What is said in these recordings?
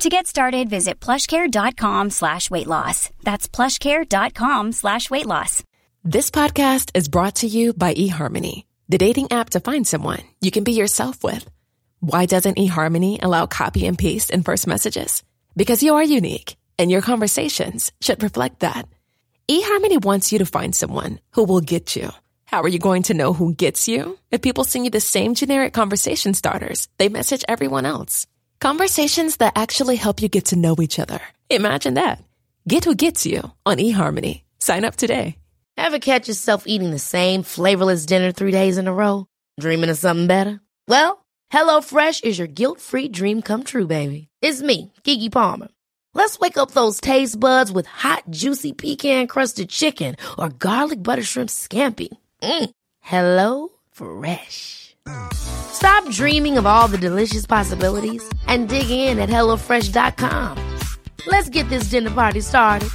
To get started, visit plushcare.com slash weight loss. That's plushcare.com slash weight loss. This podcast is brought to you by eHarmony, the dating app to find someone you can be yourself with. Why doesn't eHarmony allow copy and paste in first messages? Because you are unique, and your conversations should reflect that. eHarmony wants you to find someone who will get you. How are you going to know who gets you? If people send you the same generic conversation starters, they message everyone else. Conversations that actually help you get to know each other. Imagine that. Get who gets you on eHarmony. Sign up today. Ever catch yourself eating the same flavorless dinner three days in a row? Dreaming of something better? Well, HelloFresh is your guilt-free dream come true, baby. It's me, Kiki Palmer. Let's wake up those taste buds with hot, juicy pecan-crusted chicken or garlic butter shrimp scampi. Mm. Hello Fresh. Stop dreaming of all the delicious possibilities and dig in at HelloFresh.com. Let's get this dinner party started.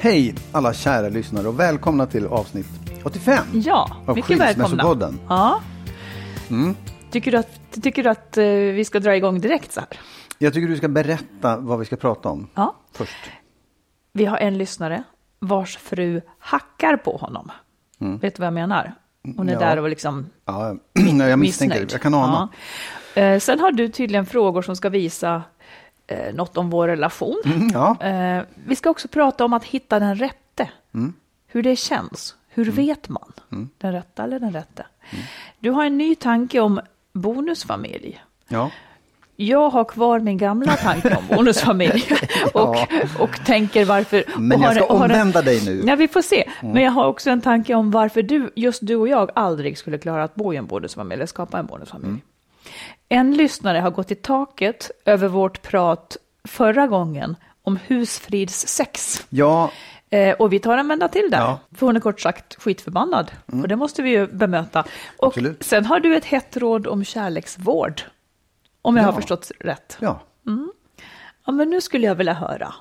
Hej alla kära lyssnare och välkomna till avsnitt 85 Ja, av mycket välkomna. Ja. Mm. Tycker du att, tycker du att eh, vi ska dra igång direkt så här? Jag tycker du ska berätta vad vi ska prata om Ja. först. Vi har en lyssnare vars fru hackar på honom. Vet du vad jag menar? Hon är Mm. Ja. där och liksom Ja, jag misstänker. Jag kan ana. Ja. Eh, sen har du tydligen frågor som ska visa eh, något om vår relation. Mm, ja. Eh, vi ska också prata om att hitta den rätte. Mm. Hur det känns. Hur vet man? Den rätta eller den rätte? Du har en ny tanke om bonusfamilj. ja. Jag har kvar min gamla tanke om bonusfamilj och, och tänker varför... Men jag har- ska har omvända dig nu. Ja, vi får se. Men jag har också en tanke om varför du, just du och jag aldrig skulle klara att bo i en bonusfamilj eller skapa en bonusfamilj. En lyssnare har gått i taket över vårt prat förra gången om husfridssex. Ja, Eh, och vi tar en vända till där. Ja. För hon är kort sagt skitförbannad. Och det måste vi ju bemöta. Och Absolut. sen har du ett hett råd om kärleksvård. Om jag Ja. har förstått rätt. ja. Ja, men nu skulle jag vilja höra.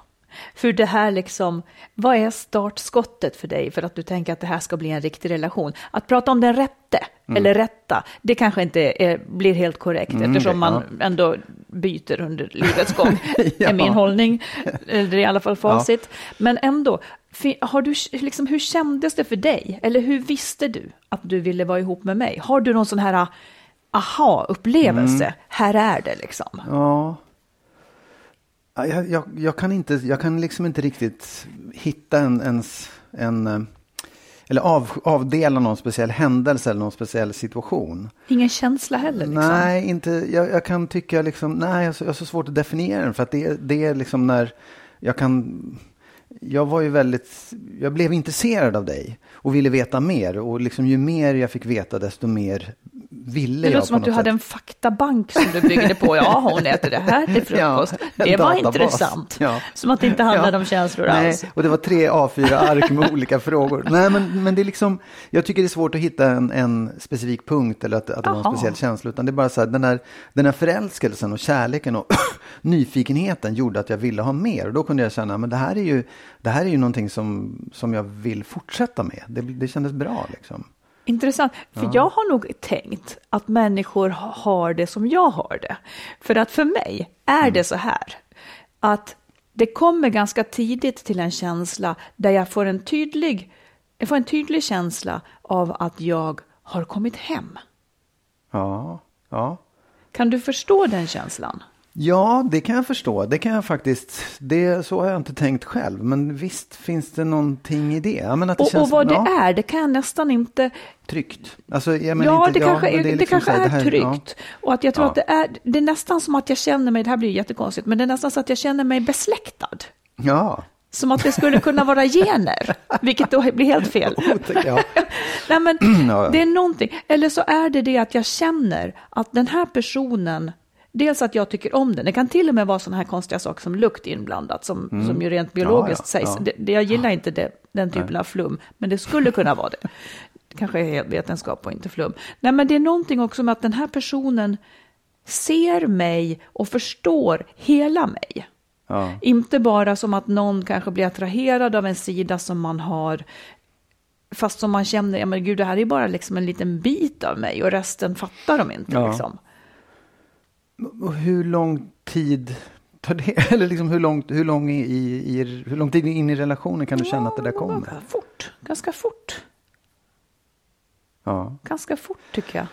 För det här liksom, vad är startskottet för dig för att du tänker att det här ska bli en riktig relation? Att prata om den rätte, Mm. eller rätta, det kanske inte är, blir helt korrekt eftersom det- man ändå byter under livets gång, Ja. är min hållning, eller i alla fall facit. Men ändå, har du, liksom, hur kändes det för dig? Eller hur visste du att du ville vara ihop med mig? Har du någon sån här aha-upplevelse? Mm. Här är det liksom. Ja. Ja, Jag, jag, jag, kan inte, jag kan liksom inte riktigt hitta en, en, en eh, eller av, avdela någon speciell händelse eller någon speciell situation. Ingen känsla heller liksom. Nej, inte, jag, jag kan tycka liksom, nej, jag jag har så svårt att definiera den för att det, det är liksom när jag kan, jag var ju väldigt, jag blev intresserad av dig och ville veta mer och liksom ju mer jag fick veta desto mer ville Det jag låter som att du något hade sätt. en faktabank som du byggde på. Ja, hon äter det här till frukost. Ja, det var databas. intressant. Ja. Som att det inte handlade Ja. om känslor Nej, alls. och det var tre A4-ark med olika frågor. Nej, men, men det är liksom, jag tycker det är svårt att hitta en, en specifik punkt eller att, att det var en speciell känsla. Utan det är bara så här, den här, den här förälskelsen och kärleken och nyfikenheten gjorde att jag ville ha mer. Och då kunde jag känna, men det här är ju, det här är ju någonting som, som jag vill fortsätta med. Det, det kändes bra liksom. Intressant. För jag har nog tänkt att människor ha- har det som jag har det. För att för mig är Mm. det så här. Att det kommer ganska tidigt till en känsla där jag får en tydlig, jag får en tydlig känsla av att jag har kommit hem. Ja, ja. Kan du förstå den känslan? Ja, det kan jag förstå. Det kan jag faktiskt. Det, så har jag inte tänkt själv. Men visst finns det någonting i det. Det Och, känns, och vad det ja, är, det kan jag nästan inte Tryggt. Alltså, jag menar Ja, inte, det kanske, men är, det liksom kanske här, är det här- tryggt. Och att jag tror att det är, det är nästan som att jag känner mig, det här blir jättekonstigt, men det är nästan så att jag känner mig besläktad. Ja, Som att det skulle kunna vara gener, vilket då blir helt fel. Nej, men det är någonting. Eller så är det det att jag känner att den här personen, dels att jag tycker om den, det kan till och med vara sådana här konstiga saker som lukt inblandat, som, som ju rent biologiskt Mm. Ja, ja, sägs. ja. Det, jag gillar inte det, den typen av flum, men det skulle kunna vara det. Kanske är vetenskap och inte flum. Nej, men det är någonting också med att den här personen ser mig och förstår hela mig. Inte bara som att någon kanske blir attraherad av en sida som man har, fast som man känner, ja men gud det här är bara liksom en liten bit av mig och resten fattar de inte. Ja. Liksom. Och hur lång tid tar det? Eller liksom hur, långt, hur, lång i, i, hur lång tid in i relationen kan du känna att det där Ja, kommer? Fort, ganska fort, Ja, ganska fort tycker jag.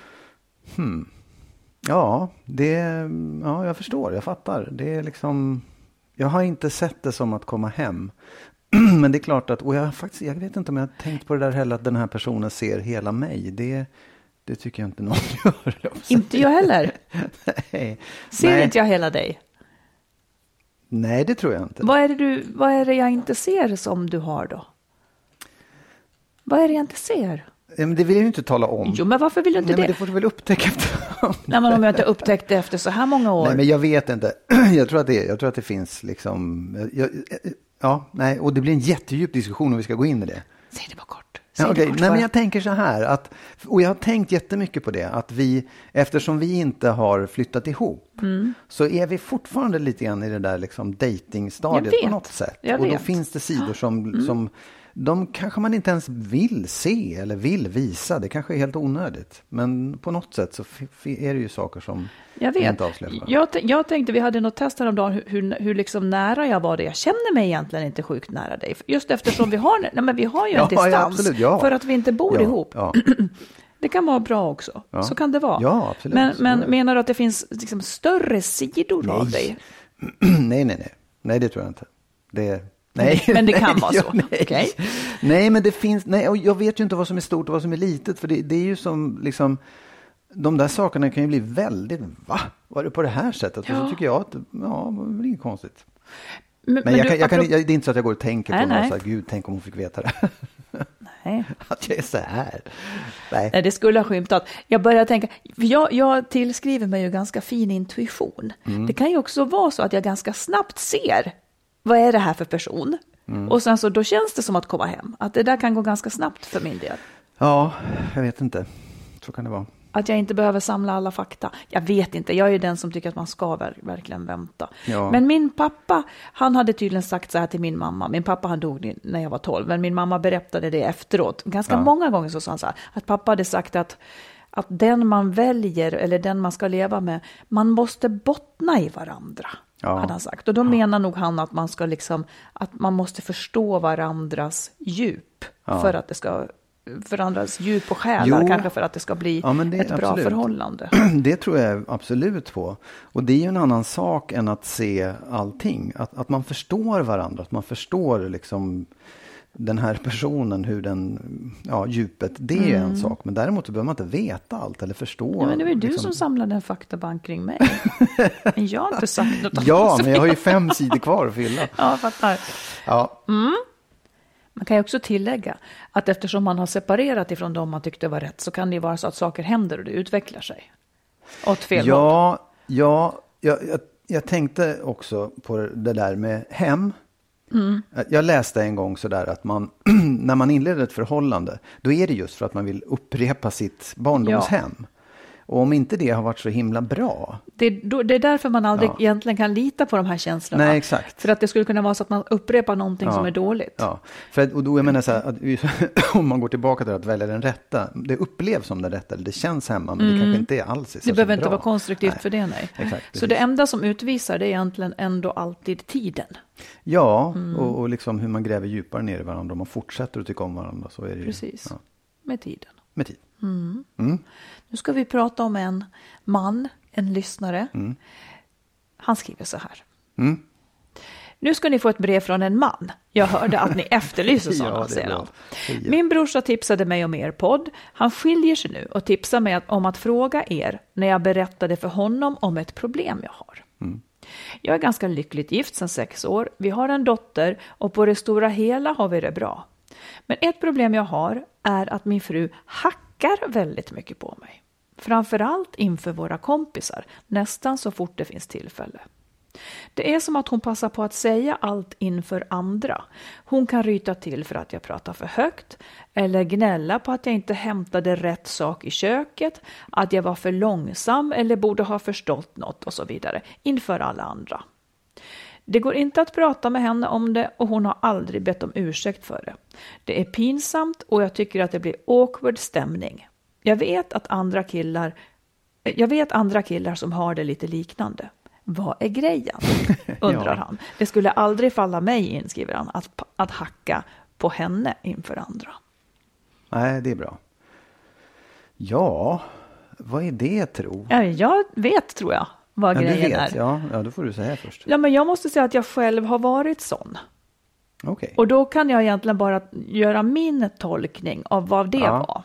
ja, det, ja, jag förstår, jag fattar. Det är liksom, jag har inte sett det som att komma hem. Men det är klart att, och jag, faktiskt, jag vet inte om jag har tänkt på det där heller, att den här personen ser hela mig. Det, det tycker jag inte någon gör. jag. Inte jag heller. Nej. Ser Nej. inte jag hela dig? Nej, det tror jag inte. Vad är, det du, vad är det jag inte ser som du har då? Vad är det jag inte ser? Ja, men det vill jag ju inte tala om. Jo, men varför vill du inte Nej, men det? det får du väl upptäcka efterhand. Nej, men om jag inte upptäckt det efter så här många år. Nej, men jag vet inte. Jag tror att det, jag tror att det finns liksom... Jag, ja, nej, och det blir en jättedjup diskussion om vi ska gå in i det. Säg det bara kort. Ja, kort Nej, men jag tänker så här, att, och jag har tänkt jättemycket på det, att vi, eftersom vi inte har flyttat ihop, Mm. så är vi fortfarande lite grann i det där liksom vet. på något sätt. Och då. Mm. finns det sidor som, som de kanske man inte ens vill se eller vill visa. Det kanske är helt onödigt. Men på något sätt så är det ju saker som Jag vet. inte avslöjar. Jag, jag tänkte, vi hade något test häromdagen, hur, hur, hur liksom nära jag var dig. Jag känner mig egentligen inte sjukt nära dig. Just eftersom vi har, nej, men vi har ju en Ja, ja, distans. absolut, ja. För att vi inte bor ja, ihop. Ja. Det kan vara bra också. Ja. Så kan det vara. Ja. Men, men det. menar du att det finns liksom större sidor av dig? nej, nej, nej. Nej, det tror jag inte. Det, nej. Men det kan nej, vara ja, så. Nej. Okej. nej, men det finns, nej, och jag vet ju inte vad som är stort och vad som är litet. För det, det är ju som, liksom, de där sakerna kan ju bli väldigt, va? Var det på det här sättet? Och Ja. så tycker jag att, ja, det väl inget konstigt. Men, Men, jag du, kan, jag kan, apropå- det är inte så att jag går och tänker Nej, på nej. så här, gud, tänk om hon fick veta det. Nej. att jag är så här. Nej. Nej, det skulle ha skymtat. Jag börjar tänka, jag, jag tillskriver mig ju ganska fin intuition. Mm. Det kan ju också vara så att jag ganska snabbt ser, vad är det här för person? Mm. Och sen så då känns det som att komma hem. Att det där kan gå ganska snabbt för min del. Ja, jag vet inte. Så kan det vara. Att jag inte behöver samla alla fakta. Jag vet inte, jag är ju den som tycker att man ska ver- verkligen vänta. Ja. Men min pappa, han hade tydligen sagt så här till min mamma. Min pappa han dog när jag var 12, men min mamma berättade det efteråt. Ganska Ja. många gånger så sa han så här, att pappa hade sagt att, att den man väljer eller den man ska leva med, man måste bottna i varandra. Ja. Hade han sagt. Och då menar nog han att man ska liksom, att man måste förstå varandras djup. Ja. För att det ska, varandras djup och själar, Jo. kanske för att det ska bli Ja, det- ett bra absolut. förhållande. Det tror jag absolut på. Och det är ju en annan sak än att se allting. Att, att man förstår varandra, att man förstår liksom den här personen, hur den, ja djupet, det är ju en sak. Men däremot så behöver man inte veta allt eller förstå. Mm. Ja, men det var ju du liksom. som samlade en faktabank kring mig. Men jag har inte sagt något Ja, men jag har ju fem sidor kvar att fylla. Ja, fattar. Ja, Man kan ju också tillägga att eftersom man har separerat ifrån dem man tyckte var rätt så kan det ju vara så att saker händer och det utvecklar sig. Åt fel håll. ja, ja jag, jag, jag tänkte också på det där med hem. Mm. Jag läste en gång sådär att man, när man inleder ett förhållande, då är det just för att man vill upprepa sitt barndomshem. Och om inte det har varit så himla bra, Det, är då, det är därför man aldrig Ja. egentligen kan lita på de här känslorna. Nej, exakt. För att det skulle kunna vara så att man upprepar någonting som är dåligt. Ja, för och då jag menar så här, att, om man går tillbaka till att välja den rätta, det upplevs som den rätta, eller det känns hemma, men det kanske inte är alls är Mm. Det behöver inte bra. vara konstruktivt Nej. för det, nej. Exakt, så det enda som utvisar det är egentligen ändå alltid tiden. Ja, Mm. och, och liksom hur man gräver djupare ner i varandra, om man fortsätter att tycka om varandra så är det ju, Precis. Ja, Med tiden. med tid. Nu ska vi prata om en man, en lyssnare. Han skriver så här. Mm. Nu ska ni få ett brev från en man. Jag hörde att ni efterlyser Ja, sådana, är säger han. Min brorsa tipsade mig om er podd. Han skiljer sig nu och tipsar mig om att fråga er när jag berättade för honom om ett problem jag har. Jag är ganska lyckligt gift sedan sex år. Vi har en dotter och på det stora hela har vi det bra. Men ett problem jag har är att min fru hackar pekar väldigt mycket på mig. Framförallt inför våra kompisar, nästan så fort det finns tillfälle. Det är som att hon passar på att säga allt inför andra. Hon kan ryta till för att jag pratar för högt eller gnälla på att jag inte hämtade rätt sak i köket, att jag var för långsam eller borde ha förstått något och så vidare inför alla andra. Det går inte att prata med henne om det och hon har aldrig bett om ursäkt för det. Det är pinsamt och jag tycker att det blir awkward stämning. Jag vet att andra killar jag vet andra killar som har det lite liknande. Vad är grejen? undrar ja. han. Det skulle aldrig falla mig in, skriver han, att, att hacka på henne inför andra. Nej, det är bra. Ja, vad är det tro? Ja, jag vet, tror jag, vad ja, grejen vet. är. Ja, ja, då får du säga först. Ja, men jag måste säga att jag själv har varit sån. Okay. Och då kan jag egentligen bara göra min tolkning av vad det ja. var.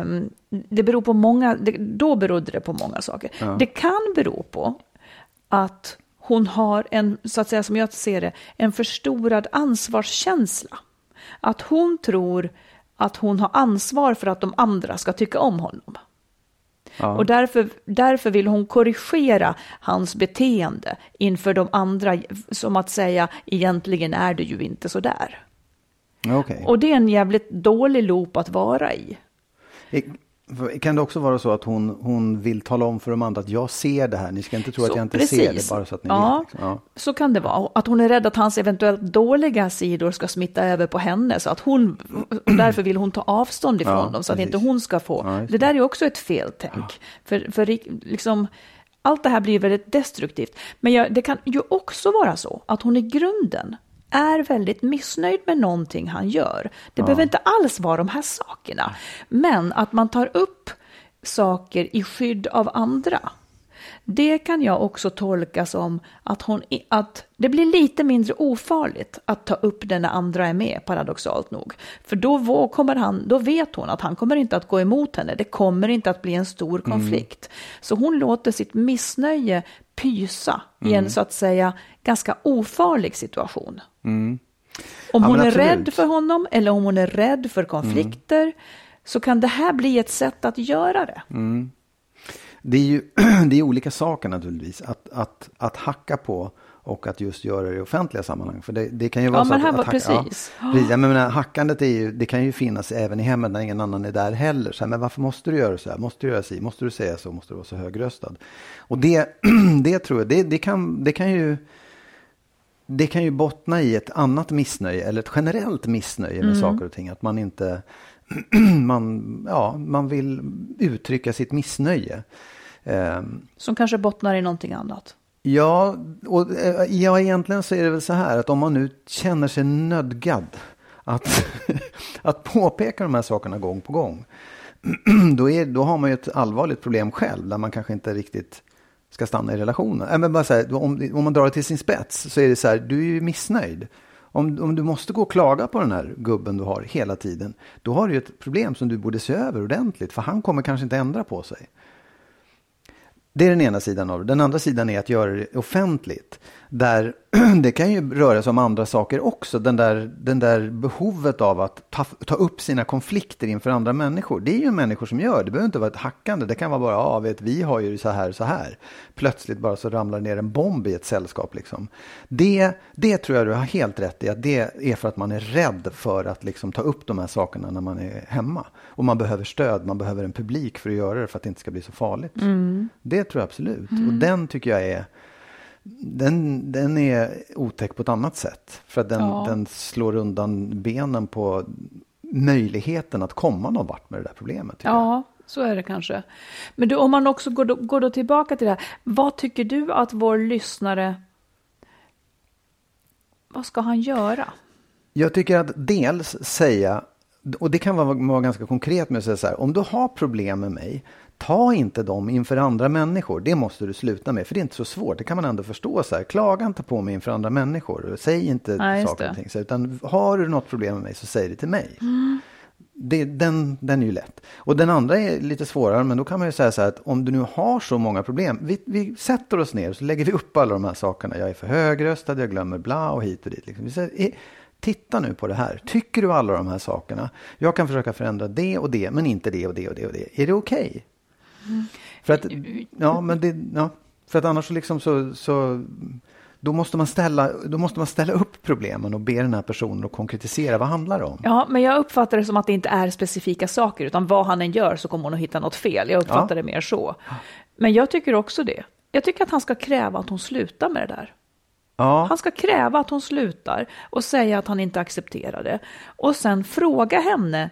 Um, det beror på många, det, då berodde det på många saker. Ja. Det kan bero på att hon har en, så att säga som jag ser det, en förstorad ansvarskänsla. Att hon tror att hon har ansvar för att de andra ska tycka om honom. Ja. Och därför, därför vill hon korrigera hans beteende inför de andra, som att säga egentligen är du ju inte så där. Okay. Och det är en jävligt dålig loop att vara i. Kan det också vara så att hon, hon vill tala om för de andra att jag ser det här, ni ska inte tro så, att jag inte precis. ser det bara så att ni ja, vet. Liksom. Ja, så kan det vara. Att hon är rädd att hans eventuellt dåliga sidor ska smitta över på henne, så att hon, därför vill hon ta avstånd ifrån ja, dem, så att inte hon ska få. Ja, det där är också ett feltänk. För, för liksom, allt det här blir väldigt destruktivt. Men jag, det kan ju också vara så att hon i grunden är väldigt missnöjd med någonting han gör. Det ja. behöver inte alls vara de här sakerna. Men att man tar upp saker i skydd av andra. Det kan jag också tolka som att, hon, att det blir lite mindre ofarligt att ta upp det när andra är med, paradoxalt nog. För då, kommer han, då vet hon att han kommer inte att gå emot henne, det kommer inte att bli en stor mm. konflikt. Mm. Så hon låter sitt missnöje pysa i en mm. så att säga ganska ofarlig situation. Mm. Om ja, hon är absolut. rädd för honom eller om hon är rädd för konflikter mm. så kan det här bli ett sätt att göra det. Mm. Det är ju det är olika saker naturligtvis. Att, att, att hacka på och att just göra det i offentliga sammanhang. För det, det kan ju vara ja, så men att, att precis. Ja, precis. Jag menar, hackandet är ju, det kan ju finnas även i hemmet när ingen annan är där heller. Så här, men varför måste du göra så här? Måste du göra så? Måste du säga så? Måste du vara så högröstad? Och det, det tror jag, det, det, kan, det kan ju det kan ju bottna i ett annat missnöje eller ett generellt missnöje med mm. saker och ting. Att man inte, man, ja, man vill uttrycka sitt missnöje. Ehm. Som kanske bottnar i någonting annat. Ja, och eh, ja, egentligen så är det väl så här att om man nu känner sig nödgad att, att påpeka de här sakerna gång på gång. Då, är, då har man ju ett allvarligt problem själv där man kanske inte riktigt ska stanna i relationen. Äh, men bara så här, om, om man drar det till sin spets så är det så här, du är ju missnöjd. Om, om du måste gå och klaga på den här gubben du har hela tiden, då har du ju ett problem som du borde se över ordentligt, för han kommer kanske inte ändra på sig. Det är den ena sidan av det. Den andra sidan är att göra det offentligt. Där det kan ju röra sig om andra saker också. Den där, den där behovet av att ta, ta upp sina konflikter inför andra människor. Det är ju människor som gör. Det behöver inte vara ett hackande. Det kan vara bara, ja vet vi har ju så här så här. Plötsligt bara så ramlar ner en bomb i ett sällskap liksom. Det, det tror jag du har helt rätt i. Att det är för att man är rädd för att liksom ta upp de här sakerna när man är hemma. Och man behöver stöd, man behöver en publik för att göra det för att det inte ska bli så farligt. Mm. Det tror jag absolut. Mm. Och den tycker jag är den, den är otäck på ett annat sätt. För att den, ja. den slår undan benen på möjligheten att komma någon vart med det där problemet. Ja, jag. så är det kanske. Men du, om man också går då, går då tillbaka till det här. Vad tycker du att vår lyssnare... Vad ska han göra? Jag tycker att dels säga och det kan vara, vara ganska konkret med att säga så här, om du har problem med mig, Ta inte dem inför andra människor. Det måste du sluta med. För det är inte så svårt. Det kan man ändå förstå. Så här. Klaga inte på mig inför andra människor. Säg inte ja, saker och ting. Så, utan har du något problem med mig så säg det till mig. Mm. det, den, den är ju lätt. Och den andra är lite svårare, men då kan man ju säga så här att om du nu har så många problem, vi, vi sätter oss ner och så lägger vi upp alla de här sakerna. Jag är för högröstad, jag glömmer bla och hit och dit. Liksom. Vi säger, "Eh, titta nu på det här. Tycker du alla de här sakerna? Jag kan försöka förändra det och det, men inte det och det och det och det. Är det okej? För att, ja, men det, ja, för att annars så liksom så, så då måste, man ställa, då måste man ställa upp problemen och be den här personen att konkretisera vad handlar det om. Ja, men jag uppfattar det som att det inte är specifika saker, utan vad han än gör så kommer hon att hitta något fel. Jag uppfattar Ja. det mer så. Men jag tycker också det. Jag tycker att han ska kräva att hon slutar med det där. Ja, Han ska kräva att hon slutar och säga att han inte accepterar det. Och sen fråga henne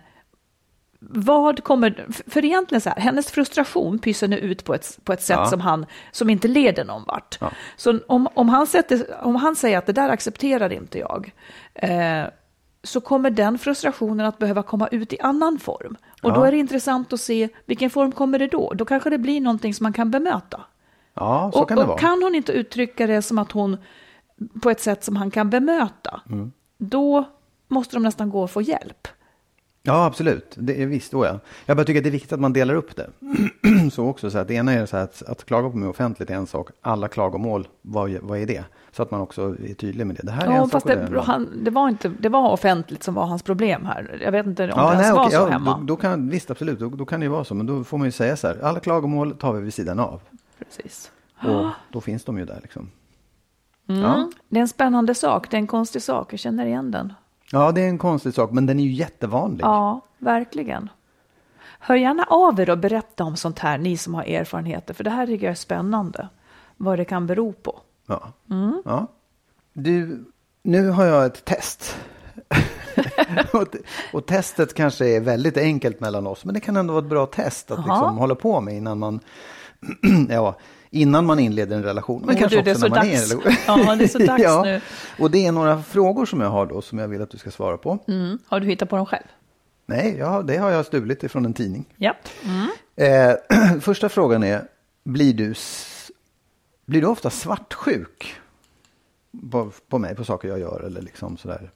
vad kommer, för egentligen så här, hennes frustration pyser nu ut på ett, på ett sätt Ja. som, han, som inte leder någon vart. Ja. Så om, om, han sätter, om han säger att det där accepterar inte jag, eh, så kommer den frustrationen att behöva komma ut i annan form. Och då Ja. är det intressant att se vilken form kommer det då? Då kanske det blir någonting som man kan bemöta. ja så och, kan det och vara. kan hon inte uttrycka det som att hon på ett sätt som han kan bemöta, Mm. då måste de nästan gå och få hjälp. Ja, absolut. Det är visst, då ja. Jag bara tycker att det är viktigt att man delar upp det. så också, så att det ena är så att, att klaga på mig offentligt är en sak. Alla klagomål, vad, vad är det? Så att man också är tydlig med det. Det här är Ja, en fast sak det, annan. han, det, var inte, det var offentligt som var hans problem här. Jag vet inte om Ja, det ens nej, var okej, så ja, hemma. Då, då kan, visst, absolut. Då, då kan det ju vara så. Men då får man ju säga så här. Alla klagomål tar vi vid sidan av. Precis. Och då finns de ju där liksom. Mm. Ja. Det är en spännande sak, det är en konstig sak, jag känner igen den. Ja, det är en konstig sak. Men den är ju jättevanlig. Ja, verkligen. Hör gärna av er och berätta om sånt här, ni som har erfarenheter, för det här tycker jag är spännande. Vad det kan bero på. Ja. Mm. ja. Du, nu har jag ett test. och, och testet kanske är väldigt enkelt mellan oss, men det kan ändå vara ett bra test att liksom hålla på med innan man, ja, innan man inleder en relation. Men Åh, kanske du, är också så när man är dags. relation. Ja, det är så dags nu. Och det är några frågor som jag har då som jag vill att du ska svara på. Mm. Har du hittat på dem själv? Nej, ja, det har jag stulit ifrån en tidning. Ja. Mm. Eh, första frågan är, blir du, blir du ofta svartsjuk på, på mig, på saker jag gör eller liksom sådär?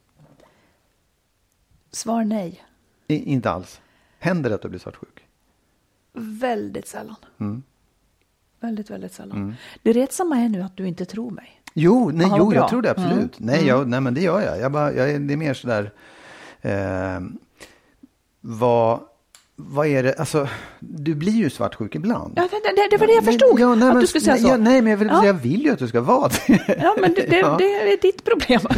Svar nej. I, inte alls. Händer det att du blir svartsjuk? Väldigt sällan. Mm. Väldigt, väldigt sällan. Det retsamma är nu att du inte tror mig. Jo, nej, jo jag tror det absolut. Nej, jag, nej, men det gör jag. jag, bara, jag det är mer sådär, eh, vad, vad är det, alltså, du blir ju svartsjuk ibland. Ja, det, det, det var det jag förstod, Ja, nej, att men- du skulle säga nej, så. Ja, nej, men jag vill, Ja. jag vill ju att du ska vara det. Ja, men det, det, det är ditt problem.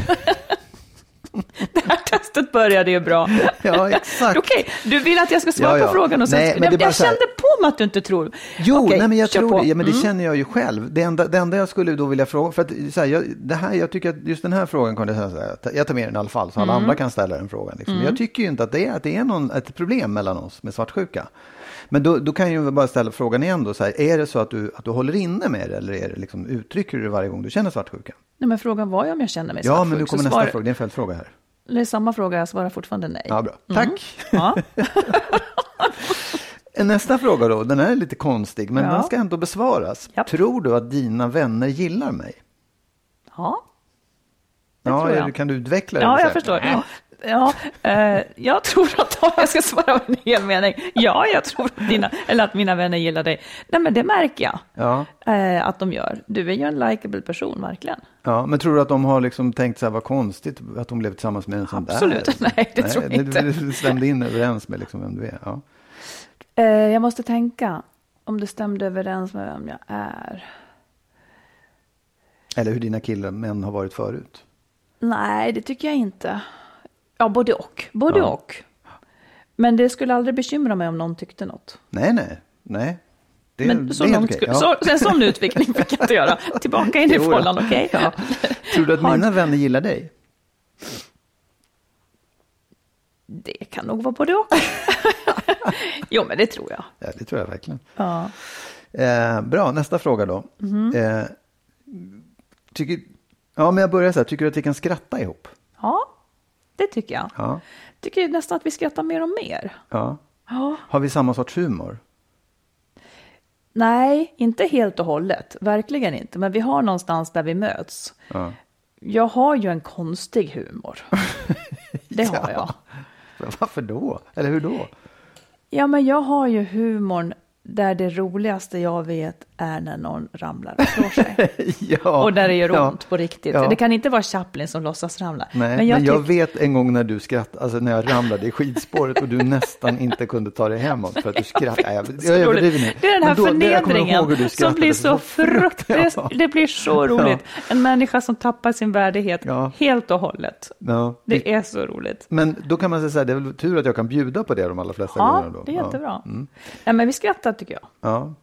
Det här testet började ju bra. Ja, exakt. Okej, du vill att jag ska svara Ja, ja. på frågan och sen... Nej, men jag jag här- kände på mig att du inte tror. Jo, Okej, nej, men jag tror på. det. Ja, men det Mm. känner jag ju själv. Det enda, det enda jag skulle då vilja fråga, för att så här, jag, det här, jag tycker att just den här frågan kunde jag säga, jag tar med den i alla fall, så alla Mm. andra kan ställa den frågan. Liksom. Jag tycker ju inte att det är, att det är någon, ett problem mellan oss med svartsjuka. Men då, då kan jag ju bara ställa frågan igen då, så här, är det så att du, att du håller inne med det eller är det liksom, uttrycker du det varje gång du känner svartsjuka? Nej, men frågan var ju om jag känner mig Ja, svartsjuk. men nu kommer nästa svar- fråga, det är en följdfråga här. Det är samma fråga, jag svarar fortfarande nej. Ja, bra. Tack. Ja. Nästa fråga då, den är lite konstig, men Ja. den ska ändå besvaras. Japp. Tror du att dina vänner gillar mig? ja. Det Ja, tror jag. kan du utveckla det? Ja, jag förstår. här? Ja, eh, jag tror att jag ska svara med en hel mening. Ja, jag tror att, dina, eller att mina vänner gillar dig. Nej, men det märker jag Ja, eh, att de gör. Du är ju en likable person, verkligen. Ja, men tror du att de har liksom tänkt så här, vad konstigt att de blev tillsammans med en sån Absolut. där? Nej, det tror jag inte. Det stämde in överens med liksom vem du är. Ja. Eh, jag måste tänka om det stämde överens med vem jag är. Eller hur dina killar, män har varit förut. Nej, det tycker jag inte. Ja, både och. Både Ja. och. Men det skulle aldrig bekymra mig om någon tyckte något. Nej, nej, nej. Det, Men så det långt skulle, Ja. så, en sån utveckling fick jag inte göra. Tillbaka in i fållan, okej? Ja. Tror du att mina vänner gillar dig? Det kan nog vara både och. jo, men det tror jag. Ja, det tror jag verkligen. Ja. Eh, bra, nästa fråga då. Mhm. Eh, tycker, ja, men jag börjar så här. Tycker du att vi kan skratta ihop? ja, det tycker jag. Ja. Tycker nästan att vi skrattar mer och mer. ja. Ja. Har vi samma sorts humor? Nej, inte helt och hållet. Verkligen inte. Men vi har någonstans där vi möts. Ja. Jag har ju en konstig humor. Det har jag. Varför då? Eller hur då? Ja, men jag har ju humorn där det roligaste jag vet är när någon ramlar och slår sig. ja, och där det gör ja, ont på riktigt. ja. Det kan inte vara Chaplin som låtsas ramla. Nej, men jag, tyck- vet en gång när du skrattade, alltså när jag ramlade i skidspåret och du nästan inte kunde ta dig hemåt för att du skrattade. Jag, jag, jag överdriver nu. Det är den här Men då- jag förnedringen som skrattade blir så fruktansvärt. Ja. Det blir så roligt. En människa som tappar sin värdighet Ja. helt och hållet. Ja. Det är så roligt. Men då kan man säga så här, det är väl tur att jag kan bjuda på det de allra flesta Ja, gångerna. Då. det är jättebra. Ja. Mm. Nej, men vi tycker jag. Ja.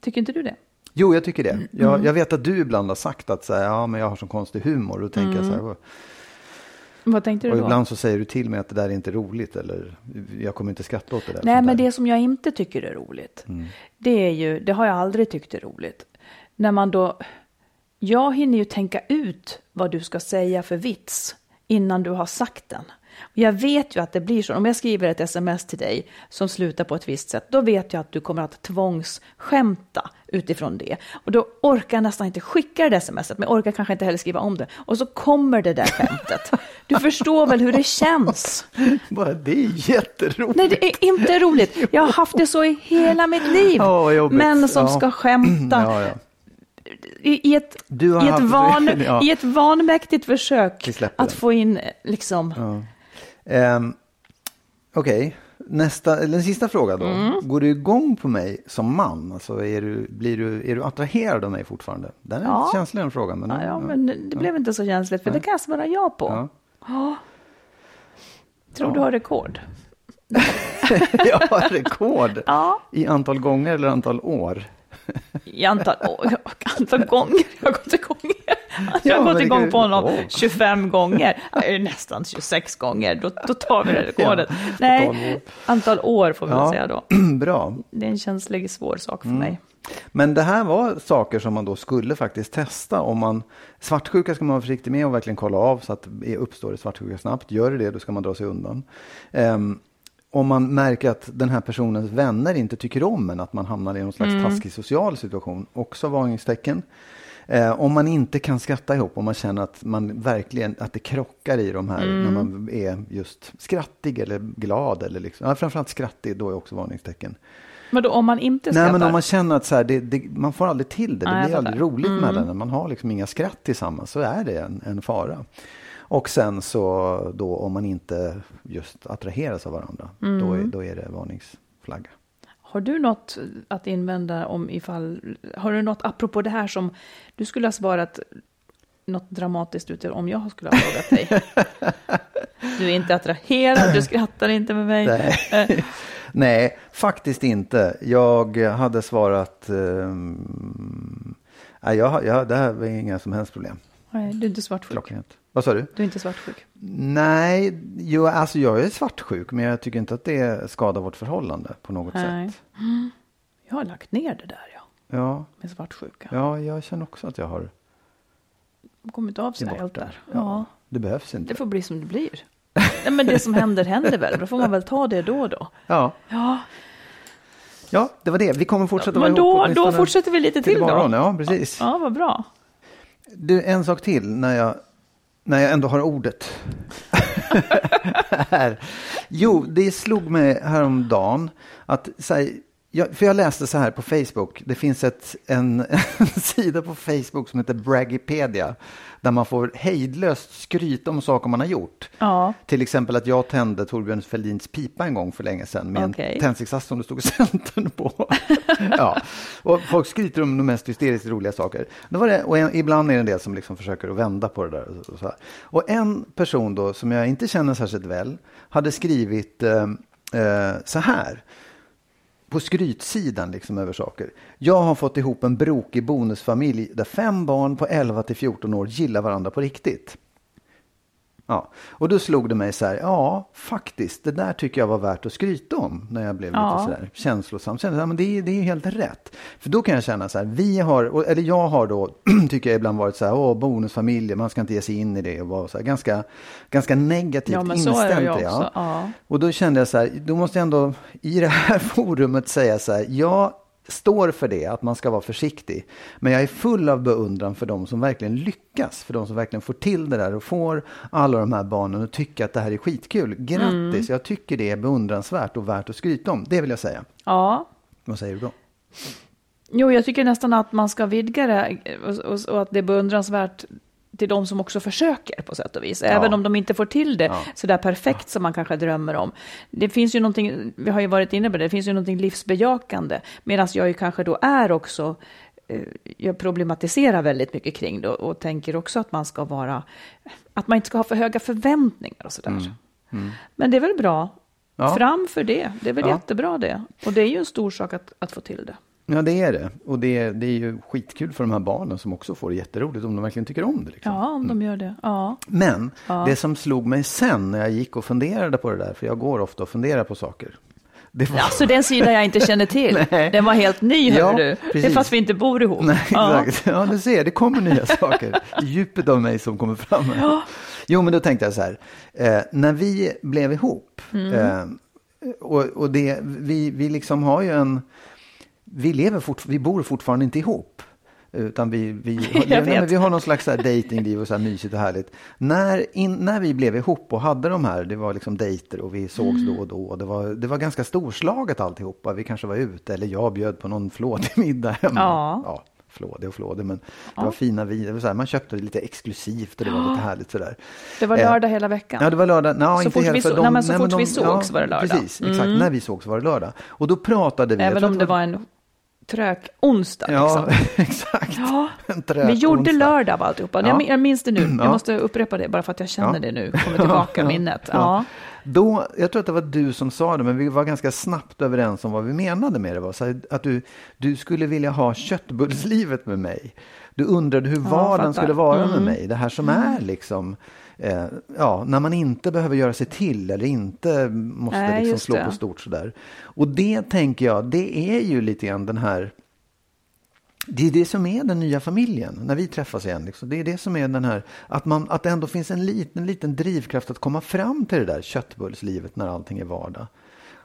Tycker inte du det? Jo, jag tycker det. Mm. Jag, jag vet att du ibland har sagt att så här, ja, men jag har så konstig humor. Och då tänker jag så här, Vad tänkte och du Mm. då? ibland så säger du till mig att det där är inte roligt eller jag kommer inte skratta åt det där. Nej, men där. det som jag inte tycker är roligt, Mm. det är ju, det har jag aldrig tyckt är roligt. När man då, jag hinner ju tänka ut vad du ska säga för vits innan du har sagt den. Och Jag vet ju att det blir så. Om jag skriver ett sms till dig som slutar på ett visst sätt, då vet jag att du kommer att tvångsskämta utifrån det. Och då orkar jag nästan inte skicka det smset, men jag orkar kanske inte heller skriva om det. Och så kommer det där skämtet. Du förstår väl hur det känns? Bara, det är jätteroligt. Nej, det är inte roligt. Jag har haft det så i hela mitt liv. Jobbigt. Män som Ja. ska skämta Ja, ja. i, ett, i, ett van, ja. i ett vanmäktigt försök att få in liksom... Ehm, Okej, nästa, eller den sista frågan då. Mm. Går du igång på mig som man? Alltså är du, blir du, är du attraherad av mig fortfarande? Den är Ja. lite känslig den frågan. Men, Ja, ja, men det blev inte så känsligt, för det kan jag svara ja på. Ja. Tror du har rekord? jag har rekord Ja. i antal gånger eller antal år. I antal, oh, antal gånger jag har gått igång. Jag Ja, har men gått det igång på honom Åh. 25 gånger, nästan 26 gånger. Då, då tar vi det rekordet. Ja, Nej, 12 år. antal år får vi Ja. säga då. Bra. Det är en känslig, svår sak för mig. Men det här var saker som man då skulle faktiskt testa. Om man, svartsjuka ska man vara försiktig med och verkligen kolla av så att det uppstår svartsjuka snabbt. Gör det det, då ska man dra sig undan. Ehm, om man märker att den här personens vänner inte tycker om en, att man hamnar i någon slags taskig social situation, också varningstecken. Eh, om man inte kan skratta ihop, om man känner att man verkligen, att det krockar i de här, när man är just skrattig eller glad eller liksom, ja, framförallt skrattig, då är också varningstecken. Men då om man inte skrattar? Nej, men om man känner att så här, det, det, man får aldrig till det, det Nej, blir aldrig roligt mellan när man har liksom inga skratt tillsammans, så är det en, en fara. Och sen så då om man inte just attraheras av varandra, då, är, då är det varningsflagga. Har du något att invända om ifall, har du något apropå det här som du skulle ha svarat något dramatiskt ut om jag skulle ha frågat dig? Du är inte attraherad, du skrattar inte med mig. Nej. Nej, faktiskt inte. Jag hade svarat, nej, jag, jag, det här var inga som helst problem. Nej, du är inte svartsjuk. Klockrent. Vad sa du? Du är inte svartsjuk. Nej, jo, alltså jag är svartsjuk, men jag tycker inte att det skadar vårt förhållande på något Nej. sätt. Jag har lagt ner det där, ja, Ja, med svartsjuka. ja, jag känner också att jag har kommit av sig det. där. Ja, Ja, Det behövs inte. det får bli som det blir. Nej, men det som händer händer väl, då får man väl ta det då och då. Ja. Ja, ja, det var det. Vi kommer fortsätta men vara då, ihop då fortsätter vi lite till imorgon. då. Ja, precis. Ja, vad bra. Du, en sak till när jag, när jag ändå har ordet. här. Jo, det slog mig häromdagen att så här, jag, för jag läste så här på Facebook. Det finns ett, en, en sida på Facebook som heter Braggipedia. Där man får hejdlöst skryta om saker man har gjort. Ja. Till exempel att jag tände Torbjörn Fälldins pipa en gång för länge sedan med Okej. en tändsticksask som det stod Centern på. ja. Och folk skryter om de mest hysteriskt roliga saker. Då var det, och en, ibland är det en del som liksom försöker att vända på det där. Och, och, så här. och en person då som jag inte känner särskilt väl hade skrivit eh, eh, så här på skrytsidan liksom över saker. Jag har fått ihop en brokig bonusfamilj där fem barn på 11 till 14 år gillar varandra på riktigt. Ja, och då slog det mig så här, ja faktiskt, det där tycker jag var värt att skryta om när jag blev Ja. lite så där känslosam. Kände, ja, men det, är- det är helt rätt. För då kan jag känna så här, vi har, eller jag har då, tycker jag ibland varit så här, åh bonusfamiljer, man ska inte ge sig in i det och vara så här, ganska, ganska negativt Ja, men så inställd är det ju till, också. Ja. och då kände jag så här, då måste jag ändå i det här forumet säga så här, ja, står för det, att man ska vara försiktig. Men jag är full av beundran för de som verkligen lyckas, för de som verkligen får till det där och får alla de här barnen att tycka att det här är skitkul. Grattis, mm. jag tycker det är beundransvärt och värt att skryta om. Det vill jag säga. Ja. Vad säger du då? Jo, jag tycker nästan att man ska vidga det och, och, och att det är beundransvärt till de som också försöker på sätt och vis, även ja. om de inte får till det ja. så där perfekt som man kanske drömmer om. Det finns ju någonting, vi har ju varit inne på det, det finns ju någonting livsbejakande, medan jag ju kanske då är också eh, jag problematiserar väldigt mycket kring det och tänker också att man ska vara, att man inte ska ha för höga förväntningar och sådär. Mm. Mm. Men det är väl bra, ja. fram för det, det är väl ja. jättebra det. Och det är ju en stor sak att, att få till det. Ja, det är det. Och det, det är ju skitkul för de här barnen som också får det jätteroligt om de verkligen tycker om det. Liksom. Ja, om de gör det. Ja. Men ja. det som slog mig sen när jag gick och funderade på det där, för jag går ofta och funderar på saker. Det var... Alltså den sida jag inte känner till. Den var helt ny, hör ja, du. Precis. Det är fast vi inte bor ihop. Nej, exakt. Ja, du ser, det kommer nya saker. Djupet av mig som kommer fram. Här. Ja. Jo, men då tänkte jag så här. Eh, när vi blev ihop, mm. eh, och, och det, vi, vi liksom har ju en vi, lever fort, vi bor fortfarande inte ihop. Utan vi, vi, nej, vi har någon slags datingliv och så här mysigt och härligt. När, in, när vi blev ihop och hade de här, det var liksom dejter och vi sågs mm. då och då. Det var, det var ganska storslaget alltihopa. Vi kanske var ute eller jag bjöd på någon flådig middag hemma. Ja. ja flådig och flådig, men ja. det var fina viner. Man köpte det lite exklusivt och det var lite härligt sådär. Det var lördag eh, hela veckan? Ja, det var lördag. No, så inte fort, vi, så, nej, men så nej, fort de, vi sågs ja, var det lördag? Precis, exakt. Mm. När vi sågs var det lördag. Och då pratade vi. Även om det var en trök onsdag. Ja, liksom. exakt. Ja, vi gjorde onsdag. lördag av alltihopa. Ja. Jag, minns det nu. Jag ja. måste upprepa det bara för att jag känner ja. det nu. Kommer tillbaka minnet. Ja. Då, jag tror att det var du som sa det, men vi var ganska snabbt överens om vad vi menade med det. Var så att du, du skulle vilja ha köttbullslivet med mig. Du undrade hur vardagen skulle vara mm. med mig. Det här som mm. är liksom eh, ja, när man inte behöver göra sig till eller inte måste Nej, liksom slå det. på stort sådär. Och det tänker jag, det är ju lite grann den här det är det som är den nya familjen, när vi träffas igen. Liksom. Det är det som är den här, att, man, att det ändå finns en liten, liten drivkraft att komma fram till det där köttbullslivet när allting är vardag.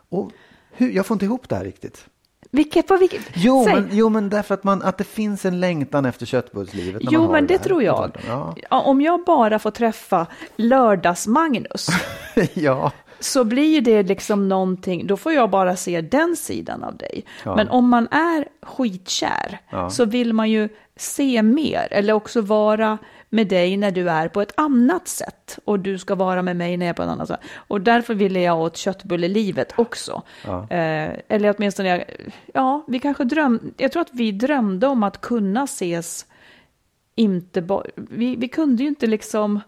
Och hur, jag får inte ihop det här riktigt. Vilket, på vilket? Jo, men, jo, men därför att, man, att det finns en längtan efter köttbullslivet. Jo, men det, det tror jag. Ja. Om jag bara får träffa lördags-Magnus. ja. Så blir det liksom någonting, då får jag bara se den sidan av dig. Ja. Men om man är skitkär så vill man ju se mer eller också vara med dig när du är på ett annat sätt och du ska vara med mig när jag är på ett annat sätt. Och därför ville jag åt köttbullelivet också. Ja. Eh, eller åtminstone, jag, ja, vi kanske drömde, jag tror att vi drömde om att kunna ses inte bara, vi, vi kunde ju inte liksom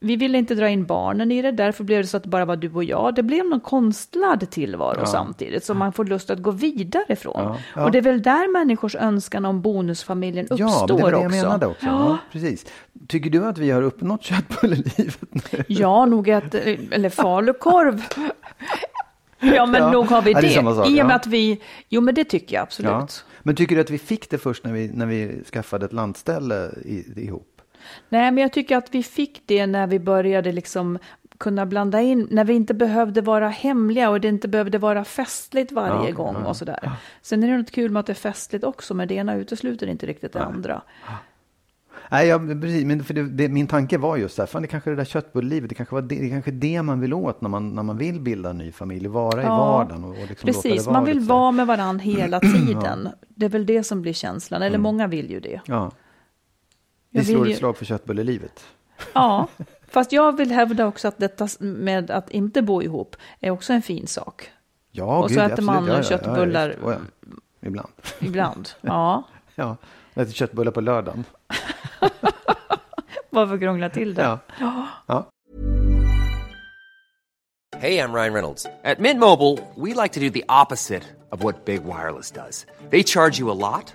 vi ville inte dra in barnen i det, därför blev det så att det bara var du och jag. Det blev någon konstlad tillvaro ja. samtidigt, som man får lust att gå vidare från. Ja. Ja. Och det är väl där människors önskan om bonusfamiljen uppstår också. Ja, det var det jag menade också. Ja. precis. Tycker du att vi har uppnått köttbullelivet nu? Ja, nog att, eller falukorv. Ja, men nog har vi det. det sak, I och med att vi, jo men det tycker jag absolut. Men tycker du att vi fick det först när vi, när vi skaffade ett landställe i, ihop? Nej, men jag tycker att vi fick det när vi började liksom kunna blanda in, när vi inte behövde vara hemliga och det inte behövde vara festligt varje ja, gång ja, och sådär. Ja. Sen är det något kul med att det är festligt också, men det ena utesluter inte riktigt det andra. Nej, ja, precis. Men för det, det, min tanke var just så här, fan, det kanske är det där köttbullelivet, det kanske var det, det kanske det man vill åt när man, när man vill bilda en ny familj, vara ja, i vardagen. Och, och liksom precis, man vill vara med varandra hela tiden. Det är väl det som blir känslan, eller mm. många vill ju det. Ja. Vi slår ett slag för köttbullelivet. Ja, fast jag vill hävda också att detta med att inte bo ihop är också en fin sak. Ja, Och gud, så äter man ja, ja, köttbullar. Ja, Ibland. Ibland, ja. ja, jag äter köttbullar på lördagen. Bara för att krångla till det. Ja. Hej, jag Ryan Reynolds. At Mint Mobile, we like to do the opposite of what Big Wireless does. They charge you a lot.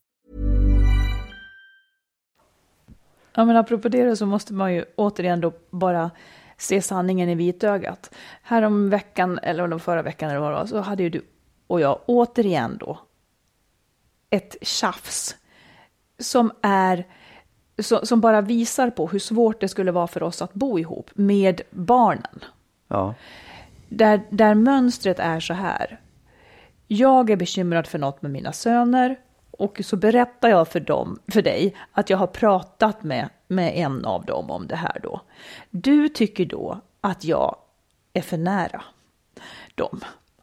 Ja, men apropå det så måste man ju återigen då bara se sanningen i vitögat. Här om veckan, eller om förra veckan eller vad det var, så hade ju du och jag återigen då ett tjafs som är som bara visar på hur svårt det skulle vara för oss att bo ihop med barnen. Ja. Där, där mönstret är så här. Jag är bekymrad för något med mina söner och så berättar jag för, dem, för dig att jag har pratat med, med en av dem om det här då. Du tycker då att jag är för nära dem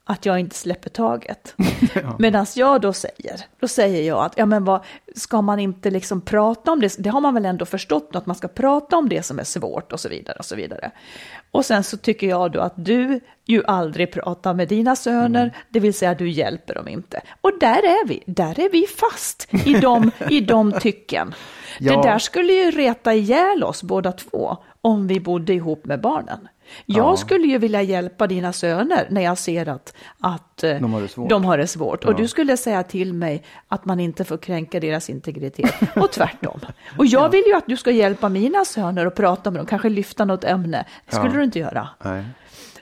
att jag inte släpper taget. ja. Medan jag då säger, då säger jag att, ja men vad, ska man inte liksom prata om det? Det har man väl ändå förstått att man ska prata om det som är svårt och så vidare och så vidare. Och sen så tycker jag då att du ju aldrig pratar med dina söner, mm. det vill säga du hjälper dem inte. Och där är vi, där är vi fast i de, i de tycken. Ja. Det där skulle ju reta ihjäl oss båda två om vi bodde ihop med barnen. Jag ja. skulle ju vilja hjälpa dina söner när jag ser att, att eh, de har det svårt. De har det svårt. Ja. Och du skulle säga till mig att man inte får kränka deras integritet och tvärtom. Och jag ja. vill ju att du ska hjälpa mina söner och prata med dem, kanske lyfta något ämne. Det skulle du inte göra. Nej.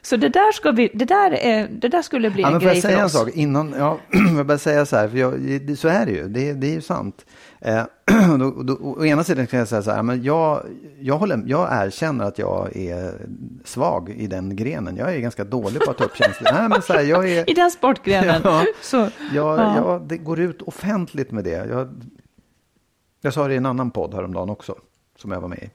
Så det där, ska vi, det där, är, det där skulle bli ja, en grej för oss. Får jag säga en sak? Innan, ja, jag bara säga så här, för jag, så är det ju, det, det är ju sant. Eh, då, då, å ena sidan kan jag säga så här, men jag, jag, håller, jag erkänner att jag är svag i den grenen. Jag är ganska dålig på att ta upp känslor. Nej, men så här, jag är, I den sportgrenen? Ja, så, jag, ja. jag det går ut offentligt med det. Jag, jag sa det i en annan podd häromdagen också, som jag var med i.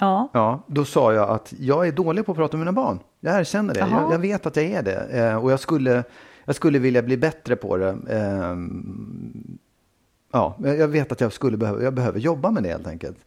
Ja. ja. Då sa jag att jag är dålig på att prata med mina barn. Jag erkänner det. Jag, jag, vet att jag är det. Eh, och jag skulle, jag skulle vilja bli bättre på det. Eh, ja, jag vet att jag skulle behöva, jag behöver jobba med det helt enkelt.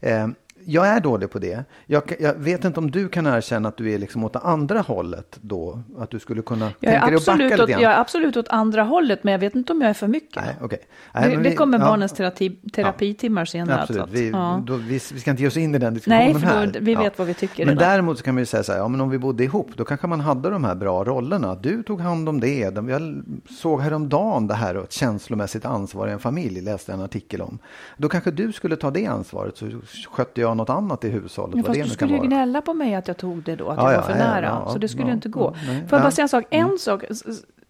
Eh, jag är dålig på det. Jag, jag, vet inte om du kan erkänna att du är liksom åt andra hållet då? Att du skulle kunna jag tänka dig att backa lite grann? Jag är absolut åt andra hållet, men jag vet inte om jag är för mycket. Nej, okay. Nej, det, det kommer ja, barnens terapi, terapitimmar senare. Absolut, vi, ja. då, vi, vi, ska inte ge oss in i den diskussionen Nej, för här. vi vet vad vi tycker. Men redan. däremot så kan man ju säga så här, ja, men om vi bodde ihop, då kanske man hade de här bra rollerna. Du tog hand om det. Jag såg häromdagen det här ett känslomässigt ansvar i en familj, läste en artikel om. Då kanske du skulle ta det ansvaret, så skötte jag något annat i hushållet. Ja, fast det du skulle ju gnälla på mig att jag tog det då, att ja, jag var för ja, nära. Ja, så det skulle inte gå. Nej, Får jag bara säga en sak? En mm. sak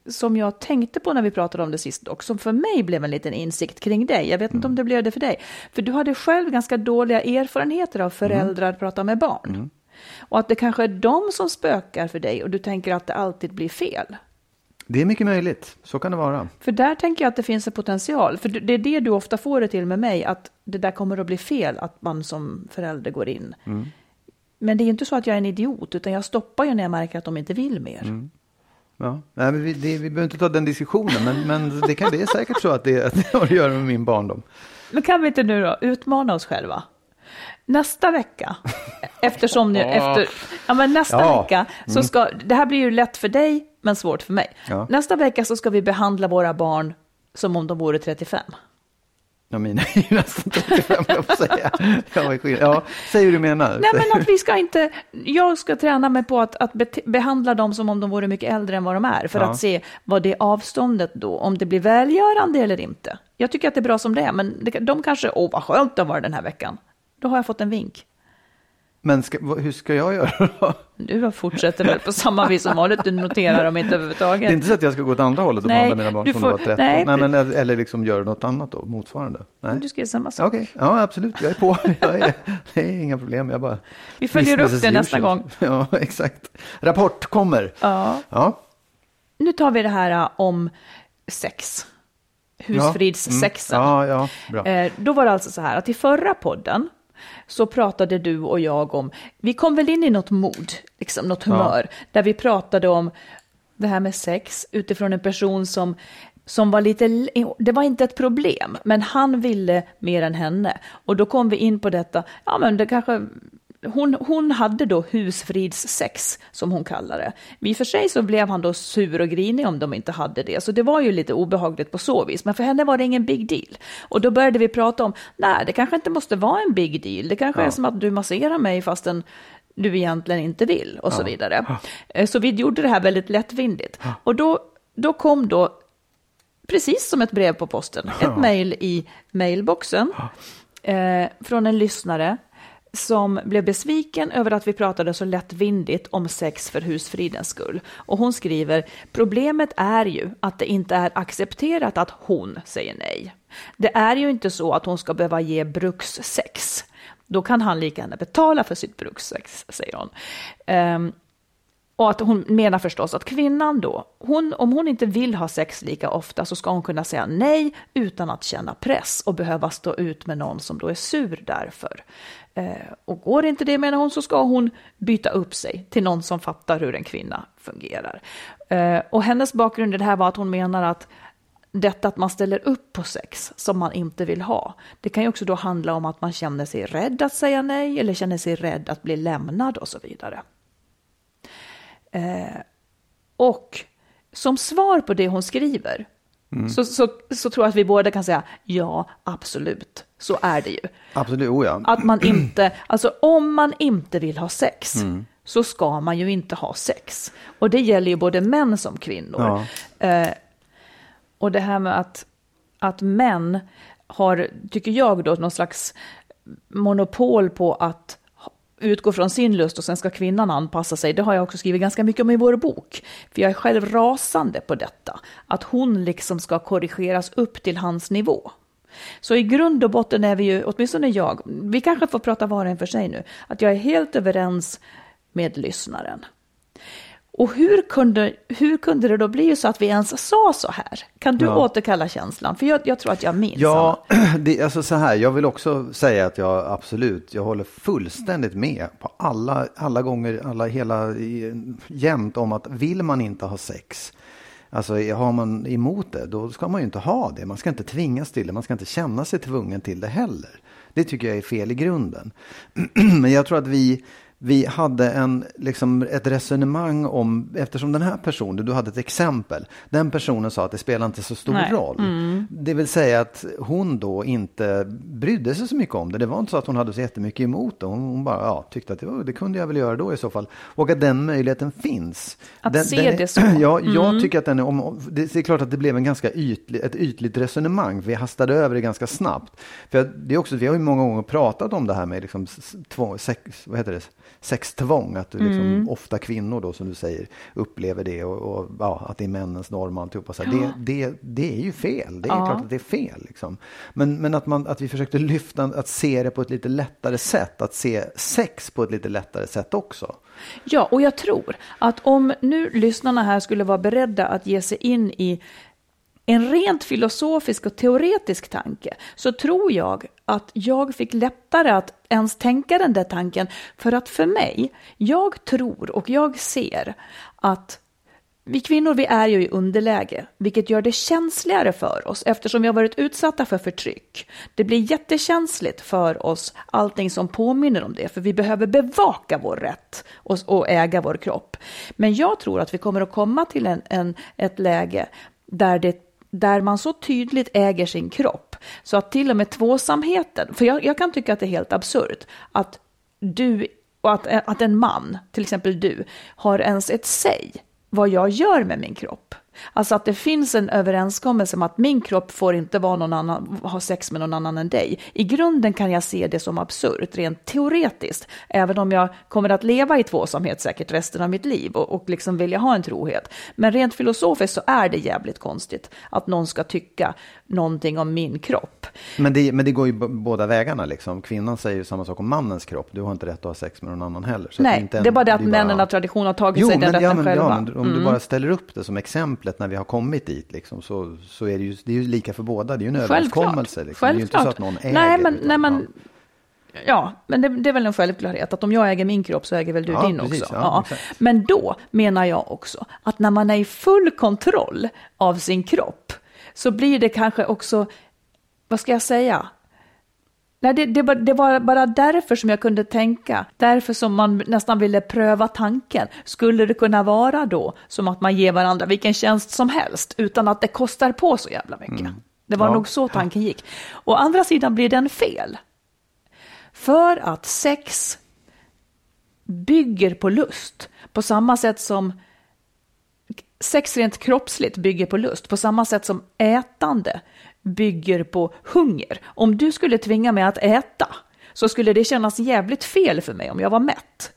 som jag tänkte på när vi pratade om det sist och som för mig blev en liten insikt kring dig. Jag vet mm. inte om det blev det för dig. För du hade själv ganska dåliga erfarenheter av föräldrar mm. prata med barn. Mm. Och att det kanske är de som spökar för dig och du tänker att det alltid blir fel. Det är mycket möjligt, så kan det vara. För där tänker jag att det finns en potential. För det är det du ofta får det till med mig, att det där kommer att bli fel, att man som förälder går in. Mm. Men det är inte så att jag är en idiot, utan jag stoppar ju när jag märker att de inte vill mer. Mm. Ja. Nej, vi, det, vi behöver inte ta den diskussionen, men, men det, kan, det är säkert så att det, att det har att göra med min barndom. Men kan vi inte nu då utmana oss själva? Nästa vecka, eftersom ni, efter, ja men nästa ja. vecka, så mm. ska, det här blir ju lätt för dig, men svårt för mig. Ja. Nästa vecka så ska vi behandla våra barn som om de vore 35. Ja, mina är ju nästan 35, jag får säga. Ja, säg hur du menar. Nej, men att vi ska inte... Jag ska träna mig på att, att behandla dem som om de vore mycket äldre än vad de är, för ja. att se vad det avståndet då, om det blir välgörande eller inte. Jag tycker att det är bra som det är, men de kanske, åh vad skönt det var den här veckan. Då har jag fått en vink. Men ska, hur ska jag göra då? Du fortsätter väl på samma vis som vanligt, du noterar dem inte Det är överhuvudtaget. inte så att jag ska gå åt andra hållet och Nej, behandla mina barn som får- var 13? nej, Nej, men, eller liksom göra något annat då, motsvarande? Nej. Du ska göra samma sak. Okej, ja absolut, jag är på. Jag är, det är inga problem, jag bara... Vi följer upp det nästa gång. Ja, exakt. Rapport kommer. Ja. Ja, Nu tar vi det här äh, om sex. Husfridssexen. Ja, ja, bra. Eh, då var det alltså så här att i förra podden så pratade du och jag om, vi kom väl in i något mod, liksom något humör, där vi pratade om det här med sex utifrån en person som, som var lite, det var inte ett problem, men han ville mer än henne. Och då kom vi in på detta, ja men det kanske, hon, hon hade då husfridssex, som hon kallar det. I och för sig så blev han då sur och grinig om de inte hade det, så det var ju lite obehagligt på så vis. Men för henne var det ingen big deal. Och då började vi prata om, nej, det kanske inte måste vara en big deal. Det kanske är som att du masserar mig fastän du egentligen inte vill och så vidare. Eh, Så vi gjorde det här väldigt lättvindigt. Och då, då kom då, precis som ett brev på posten, ett mejl i mailboxen eh, från en lyssnare som blev besviken över att vi pratade så lättvindigt om sex för husfridens skull. Och hon skriver, problemet är ju att det inte är accepterat att hon säger nej. Det är ju inte så att hon ska behöva ge brukssex. Då kan han lika gärna betala för sitt brukssex, säger hon. Ehm, och att hon menar förstås att kvinnan då, hon, om hon inte vill ha sex lika ofta så ska hon kunna säga nej utan att känna press och behöva stå ut med någon som då är sur därför. Eh, och går inte det menar hon så ska hon byta upp sig till någon som fattar hur en kvinna fungerar. Eh, och hennes bakgrund i det här var att hon menar att detta att man ställer upp på sex som man inte vill ha, det kan ju också då handla om att man känner sig rädd att säga nej eller känner sig rädd att bli lämnad och så vidare. Eh, och som svar på det hon skriver så, så, så tror jag att vi båda kan säga ja, absolut, så är det ju. absolut, oh ja. Att man inte, alltså om man inte vill ha sex så ska man ju inte ha sex. Och det gäller ju både män som kvinnor. Eh, och det här med att, att män har, tycker jag då, någon slags monopol på att utgå från sin lust och sen ska kvinnan anpassa sig. Det har jag också skrivit ganska mycket om i vår bok. För jag är själv rasande på detta. Att hon liksom ska korrigeras upp till hans nivå. Så i grund och botten är vi ju, åtminstone jag, vi kanske får prata var och en för sig nu, att jag är helt överens med lyssnaren. Och hur kunde, hur kunde det då bli så att vi ens sa så här? Kan du Ja. återkalla känslan? För jag, jag tror att jag minns. Ja, det, alltså så här, jag vill också säga att jag absolut, jag håller fullständigt med på alla, alla gånger, alla hela, jämt om att vill man inte ha sex, alltså har man emot det, då ska man ju inte ha det. Man ska inte tvingas till det, man ska inte känna sig tvungen till det heller. Det tycker jag är fel i grunden. Men jag tror att vi, vi hade en, liksom ett resonemang om, eftersom den här personen, du hade ett exempel, den personen sa att det spelar inte så stor Nej. roll. Det vill säga att hon då inte brydde sig så mycket om det. Det var inte så att hon hade så jättemycket emot det. Hon, hon bara ja, tyckte att det, var, det kunde jag väl göra då i så fall. Och att den möjligheten finns. Att den, se den är, det så. Mm. Ja, jag tycker att den är, om, om- det är klart att det blev en ganska ytlig, ett ytligt resonemang. Vi hastade över det ganska snabbt. För det är också, vi har ju många gånger pratat om det här med liksom tvång, sex, vad heter det? sextvång. Att du liksom, Mm. ofta kvinnor då som du säger upplever det och, och ja, att det är männens norm och alltihopa. Så här, det, det, det är ju fel. Det är Ja. klart att det är fel. Liksom. Men, men att, man, att vi försökte lyfta, att se det på ett lite lättare sätt. Att se sex på ett lite lättare sätt också. Ja, och jag tror att om nu lyssnarna här skulle vara beredda att ge sig in i en rent filosofisk och teoretisk tanke så tror jag att jag fick lättare att ens tänka den där tanken. För att för mig, jag tror och jag ser att vi kvinnor vi är ju i underläge, vilket gör det känsligare för oss eftersom vi har varit utsatta för förtryck. Det blir jättekänsligt för oss, allting som påminner om det, för vi behöver bevaka vår rätt och, och äga vår kropp. Men jag tror att vi kommer att komma till en, en, ett läge där, det, där man så tydligt äger sin kropp, så att till och med tvåsamheten, för jag, jag kan tycka att det är helt absurt, att du och att, att en man, till exempel du, har ens ett säg vad jag gör med min kropp. Alltså att det finns en överenskommelse om att min kropp får inte vara någon annan, ha sex med någon annan än dig. I grunden kan jag se det som absurt, rent teoretiskt, även om jag kommer att leva i tvåsamhet säkert resten av mitt liv och, och liksom vilja ha en trohet. Men rent filosofiskt så är det jävligt konstigt att någon ska tycka någonting om min kropp. Men det, men det går ju båda vägarna liksom. Kvinnan säger ju samma sak om mannens kropp. Du har inte rätt att ha sex med någon annan heller. Så Nej, det är, det är bara det att männen av tradition har tagit jo, sig den rätten ja, men, själva. Ja, men om mm. du bara ställer upp det som exemplet när vi har kommit dit liksom, så, så är det ju, det är ju lika för båda. Det är ju en Självklart. överenskommelse. Liksom. Det är ju inte så att någon äger. Nej, men, nej, men Ja, men det, det, är väl en självklarhet att om jag äger min kropp så äger väl du ja, din precis, också. Ja, ja. Men då menar jag också att när man är i full kontroll av sin kropp så blir det kanske också, vad ska jag säga, Nej, det, det, det, var bara därför som jag kunde tänka, därför som man nästan ville pröva tanken. Skulle det kunna vara då som att man ger varandra vilken tjänst som helst utan att det kostar på så jävla mycket? Mm. Det var ja. nog så tanken gick. Å andra sidan blir den fel. För att sex bygger på lust på samma sätt som sex rent kroppsligt bygger på lust, på samma sätt som ätande bygger på hunger. Om du skulle tvinga mig att äta så skulle det kännas jävligt fel för mig om jag var mätt.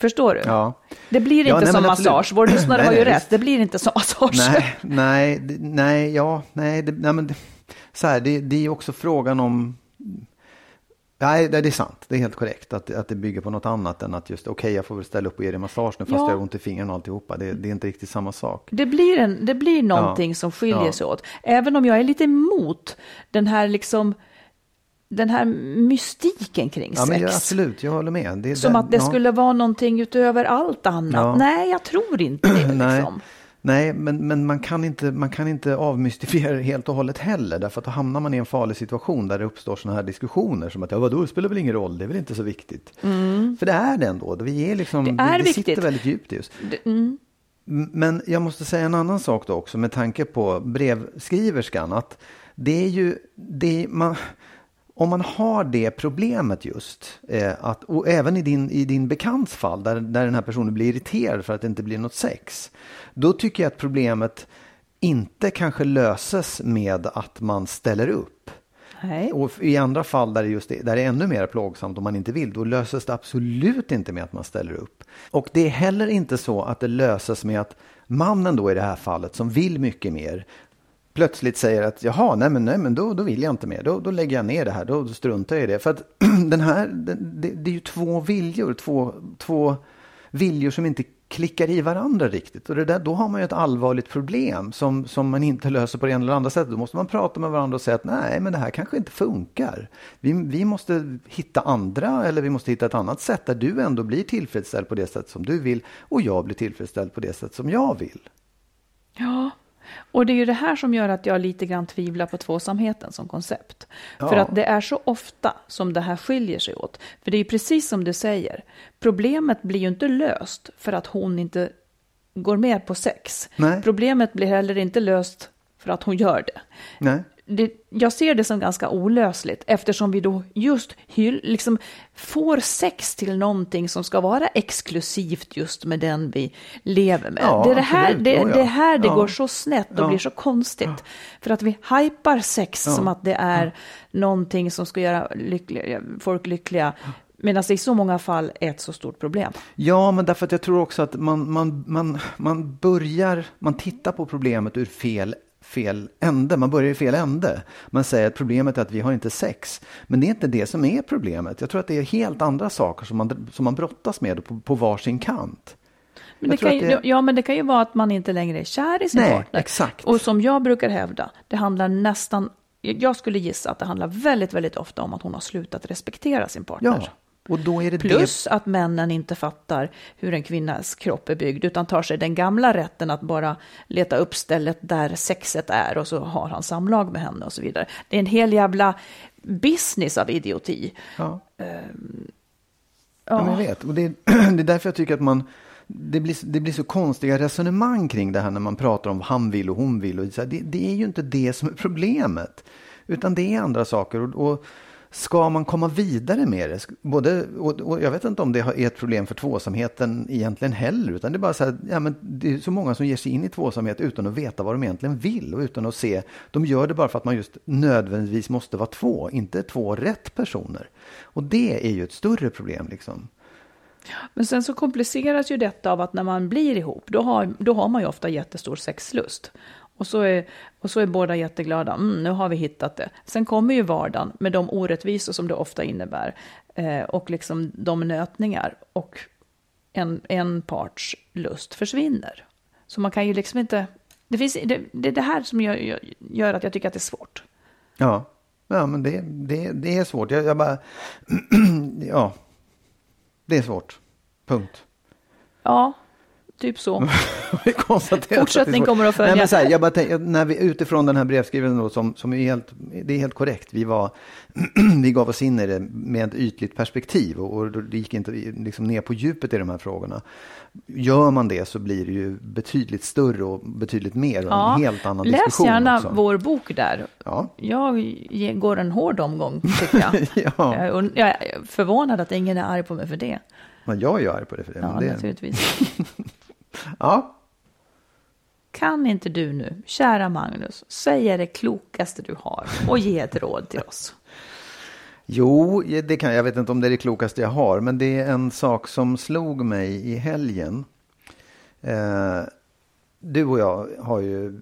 Förstår du? Ja. Det blir inte ja, nej, som massage. Vår lyssnare har ju rätt. Det blir inte som massage. Nej, nej, nej, ja, nej, det, nej men det, så här, det, det är också frågan om Nej, det är sant. Det är helt korrekt att, att det bygger på något annat än att just okej, okay, jag får väl ställa upp och ge dig massage nu fast ja. jag har ont i fingrarna och alltihopa. Det, det är inte riktigt samma sak. Det blir, en, det blir någonting ja. som skiljer ja. sig åt. Även om jag är lite emot den här liksom den här mystiken kring ja, sex. Men absolut, jag håller med. Det som den, att det skulle vara någonting utöver allt annat. Nej, jag tror inte det. Liksom. Nej, men, men man, kan inte, man kan inte avmystifiera det helt och hållet heller. Därför att då hamnar man i en farlig situation där det uppstår sådana här diskussioner. Som att, ja vadå, det spelar väl ingen roll, det är väl inte så viktigt. Mm. För det är det ändå. Vi är liksom, det, är det, det sitter väldigt djupt just. Det, mm. Men jag måste säga en annan sak då också med tanke på brevskriverskan. Att det är ju, det, man, om man har det problemet just, eh, att, och även i din, i din bekants fall där, där den här personen blir irriterad för att det inte blir något sex, då tycker jag att problemet inte kanske löses med att man ställer upp. Nej. Och i andra fall där det, just är, där det är ännu mer plågsamt om man inte vill, då löses det absolut inte med att man ställer upp. Och det är heller inte så att det löses med att mannen då i det här fallet som vill mycket mer plötsligt säger att jaha, nej men, nej, men då, då vill jag inte mer, då, då lägger jag ner det här, då, då struntar jag i det. För att den här, det, det, är ju två viljor, två, två viljor som inte klickar i varandra riktigt. Och det där, då har man ju ett allvarligt problem som, som man inte löser på det ena eller andra sättet. Då måste man prata med varandra och säga att nej, men det här kanske inte funkar. Vi, vi måste hitta andra eller vi måste hitta ett annat sätt där du ändå blir tillfredsställd på det sätt som du vill och jag blir tillfredsställd på det sätt som jag vill. Ja, och det är ju det här som gör att jag lite grann tvivlar på tvåsamheten som koncept. Ja. För att det är så ofta som det här skiljer sig åt. För det är ju precis som du säger, problemet blir ju inte löst för att hon inte går med på sex. Nej. Problemet blir heller inte löst för att hon gör det. Nej det, jag ser det som ganska olösligt eftersom vi då just hyll, liksom får sex till någonting som ska vara exklusivt just med den vi lever med. Ja, det är det här det, ja, ja. det, här det går så snett och blir så konstigt. För att vi hypar sex som att det är ja. någonting som ska göra lyckliga, folk lyckliga. Medan det i så många fall är ett så stort problem. Ja, men därför att jag tror också att man, man, man, man börjar, man tittar på problemet ur fel fel ände, man börjar i fel ände. Man säger att problemet är att vi har inte sex. Men det är inte det som är problemet. Jag tror att det är helt andra saker som man, som man brottas med på, på varsin kant. Men det kan ju, det... Ja, men det kan ju vara att man inte längre är kär i sin Nej, partner. Exakt. Och som jag brukar hävda, det handlar nästan, jag skulle gissa att det handlar väldigt, väldigt ofta om att hon har slutat respektera sin partner. Ja. Plus det... att männen inte fattar hur en kvinnas kropp är byggd, utan tar sig den gamla rätten att bara leta upp stället där sexet är och så har han samlag med henne och så vidare. Det är en hel jävla business av idioti. Ja, um, ja. ja jag vet. Och det är, det är därför jag tycker att man det blir, det blir så konstiga resonemang kring det här när man pratar om vad han vill och hon vill. Och det, det, är ju inte det som är problemet. Utan det är andra saker. Och, och ska man komma vidare med det? Både, och, och jag vet inte om det är ett problem för tvåsamheten egentligen heller, utan det är bara så här, ja, men det är så många som ger sig in i tvåsamhet utan att veta vad de egentligen vill och utan att se, de gör det bara för att man just nödvändigtvis måste vara två, inte två rätt personer. Och det är ju ett större problem liksom. Men sen så kompliceras ju detta av att när man blir ihop, då har, då har man ju ofta jättestor sexlust. Och så är, och så är båda jätteglada, mm, nu har vi hittat det. Sen kommer ju vardagen med de orättvisor som det ofta innebär. Eh, och liksom de nötningar. Och en, en parts lust försvinner. Så man kan ju liksom inte... Det, finns, det, det är det här som gör, gör att jag tycker att det är svårt. Ja, ja men det, det, det är svårt. Jag, jag bara... ja, det är svårt. Punkt. Ja, Typ så. Fortsättning kommer att följa. Nej, men så här, jag bara tänk, när vi, utifrån den här brevskrivaren då, som, som är helt, det är helt korrekt. Vi, var, vi gav oss in i det med ett ytligt perspektiv och, och det gick inte liksom ner på djupet i de här frågorna. Gör man det så blir det ju betydligt större och betydligt mer och ja, en helt annan läs diskussion. Läs gärna också. vår bok där. Ja. Jag går en hård omgång, tycker jag. ja. Jag är förvånad att ingen är arg på mig för det. Men jag är ju arg på det för det. Ja, det... naturligtvis. Ja. Kan inte du nu, kära Magnus, säga det klokaste du har och ge ett råd till oss? Jo, det kan jag. vet inte om det är det klokaste jag har, men det är en sak som slog mig i helgen. Eh, du och jag har ju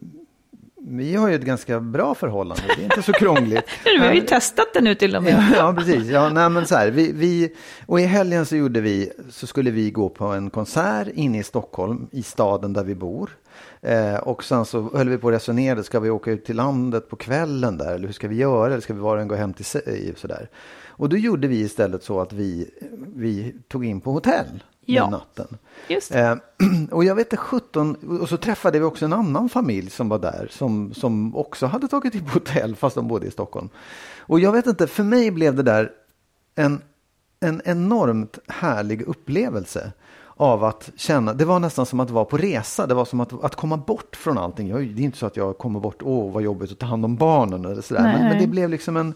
vi har ju ett ganska bra förhållande, det är inte så krångligt. vi har ju testat det nu till och med. ja, precis. Ja, nej, men så här, vi, vi, och i helgen så, gjorde vi, så skulle vi gå på en konsert inne i Stockholm, i staden där vi bor. Eh, och sen så höll vi på att resonera, ska vi åka ut till landet på kvällen där, eller hur ska vi göra, eller ska vi bara gå hem till sig, sådär. Och då gjorde vi istället så att vi, vi tog in på hotell ja. natten. Just eh, och jag vet inte 17, och så träffade vi också en annan familj som var där, som, som också hade tagit in på hotell, fast de bodde i Stockholm. Och jag vet inte, för mig blev det där en, en enormt härlig upplevelse av att känna, det var nästan som att vara på resa, det var som att, att komma bort från allting. Jag, det är inte så att jag kommer bort, åh vad jobbigt att ta hand om barnen eller sådär. Men, men, det blev liksom en,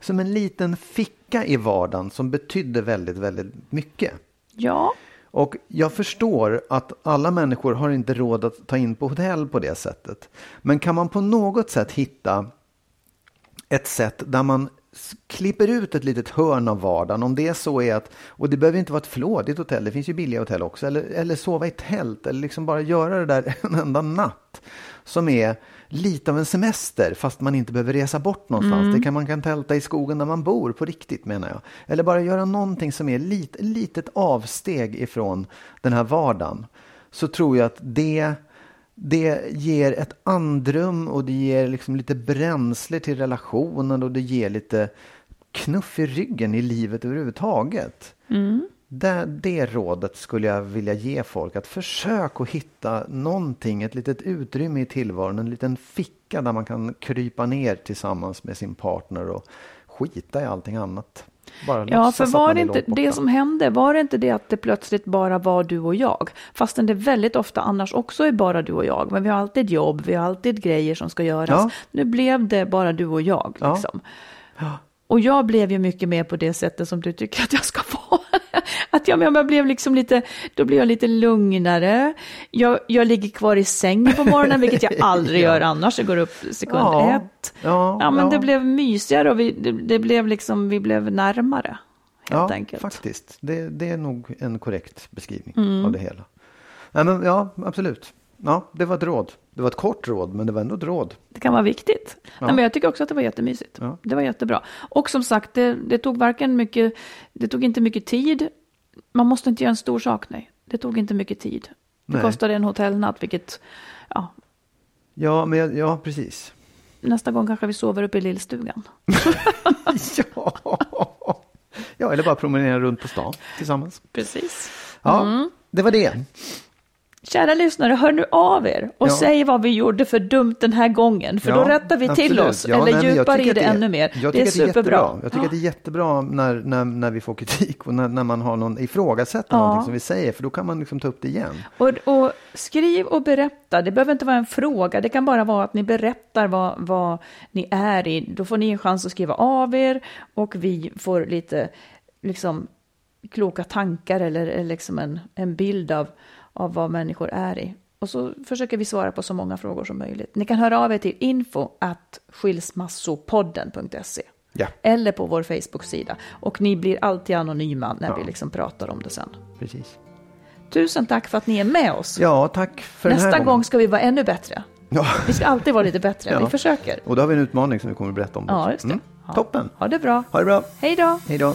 som en liten ficka i vardagen som betydde väldigt, väldigt mycket. Ja. Och jag förstår att alla människor har inte råd att ta in på hotell på det sättet. Men kan man på något sätt hitta ett sätt där man klipper ut ett litet hörn av vardagen. Om det så är att, och det behöver inte vara ett flådigt hotell, det finns ju billiga hotell också. Eller, eller sova i tält, eller liksom bara göra det där en enda natt. Som är lite av en semester fast man inte behöver resa bort någonstans. Mm. Det kan man kan tälta i skogen där man bor på riktigt menar jag. Eller bara göra någonting som är lit, litet avsteg ifrån den här vardagen. Så tror jag att det, det ger ett andrum och det ger liksom lite bränsle till relationen och det ger lite knuff i ryggen i livet överhuvudtaget. Mm. Det, det rådet skulle jag vilja ge folk. Att försök att hitta någonting, ett litet utrymme i tillvaron, en liten ficka där man kan krypa ner tillsammans med sin partner och skita i allting annat. Bara ja, för var det inte det som hände, var det inte det att det plötsligt bara var du och jag? Fastän det väldigt ofta annars också är bara du och jag. Men vi har alltid jobb, vi har alltid grejer som ska göras. Ja. Nu blev det bara du och jag. Liksom. Ja. Och jag blev ju mycket mer på det sättet som du tycker att jag ska vara. Att jag, jag blev liksom lite, då blev jag lite lugnare. Jag, jag ligger kvar i sängen på morgonen, vilket jag aldrig ja. gör annars. Jag går upp sekund ja. ett. Ja, ja men det blev mysigare och vi, det, det, blev liksom, vi blev närmare. Helt ja, enkelt. faktiskt. Det, det är nog en korrekt beskrivning mm. av det hela. Nej, men, ja, absolut. Ja, det var ett råd. Det var ett kort råd, men det var ändå ett råd. Det kan vara viktigt. Ja. Nej, men jag tycker också att det var jättemysigt. Ja. Det var jättebra. Och som sagt, det, det, tog varken mycket, det tog inte mycket tid. Man måste inte göra en stor sak, nej. Det tog inte mycket tid. Det nej. kostade en hotellnatt, vilket, ja. Ja, men jag, ja, precis. Nästa gång kanske vi sover uppe i lillstugan. ja. ja, eller bara promenera runt på stan tillsammans. Precis. Ja, mm. det var det. Kära lyssnare, hör nu av er och Ja. säg vad vi gjorde för dumt den här gången, för då Ja, rättar vi till absolut. oss, Ja, eller nej, tycker i det, att ännu mer. Jag det är superbra. jättebra. Jag tycker att det är jättebra när, när, när vi får kritik och när, när man har någon ifrågasätter någonting som vi säger, för då kan man liksom ta upp det igen. Och, och skriv och berätta, det behöver inte vara en fråga, det kan bara vara att ni berättar vad, vad ni är i. Då får ni en chans att skriva av er och vi får lite liksom, kloka tankar eller, eller liksom en, en bild av, av vad människor är i. Och så försöker vi svara på så många frågor som möjligt. Ni kan höra av er till info at skilsmassopodden.se Ja, eller på vår Facebook-sida. Och ni blir alltid anonyma när vi liksom pratar om det sen. precis. Tusen tack för att ni är med oss. Ja, tack för den Nästa här gång ska vi vara ännu bättre. Ja. Vi ska alltid vara lite bättre. Ja. Vi försöker. Och då har vi en utmaning som vi kommer att berätta om. Ja, just det. Mm. Ja. Toppen. Ha det bra. Ha det bra. Hej då. Hej då.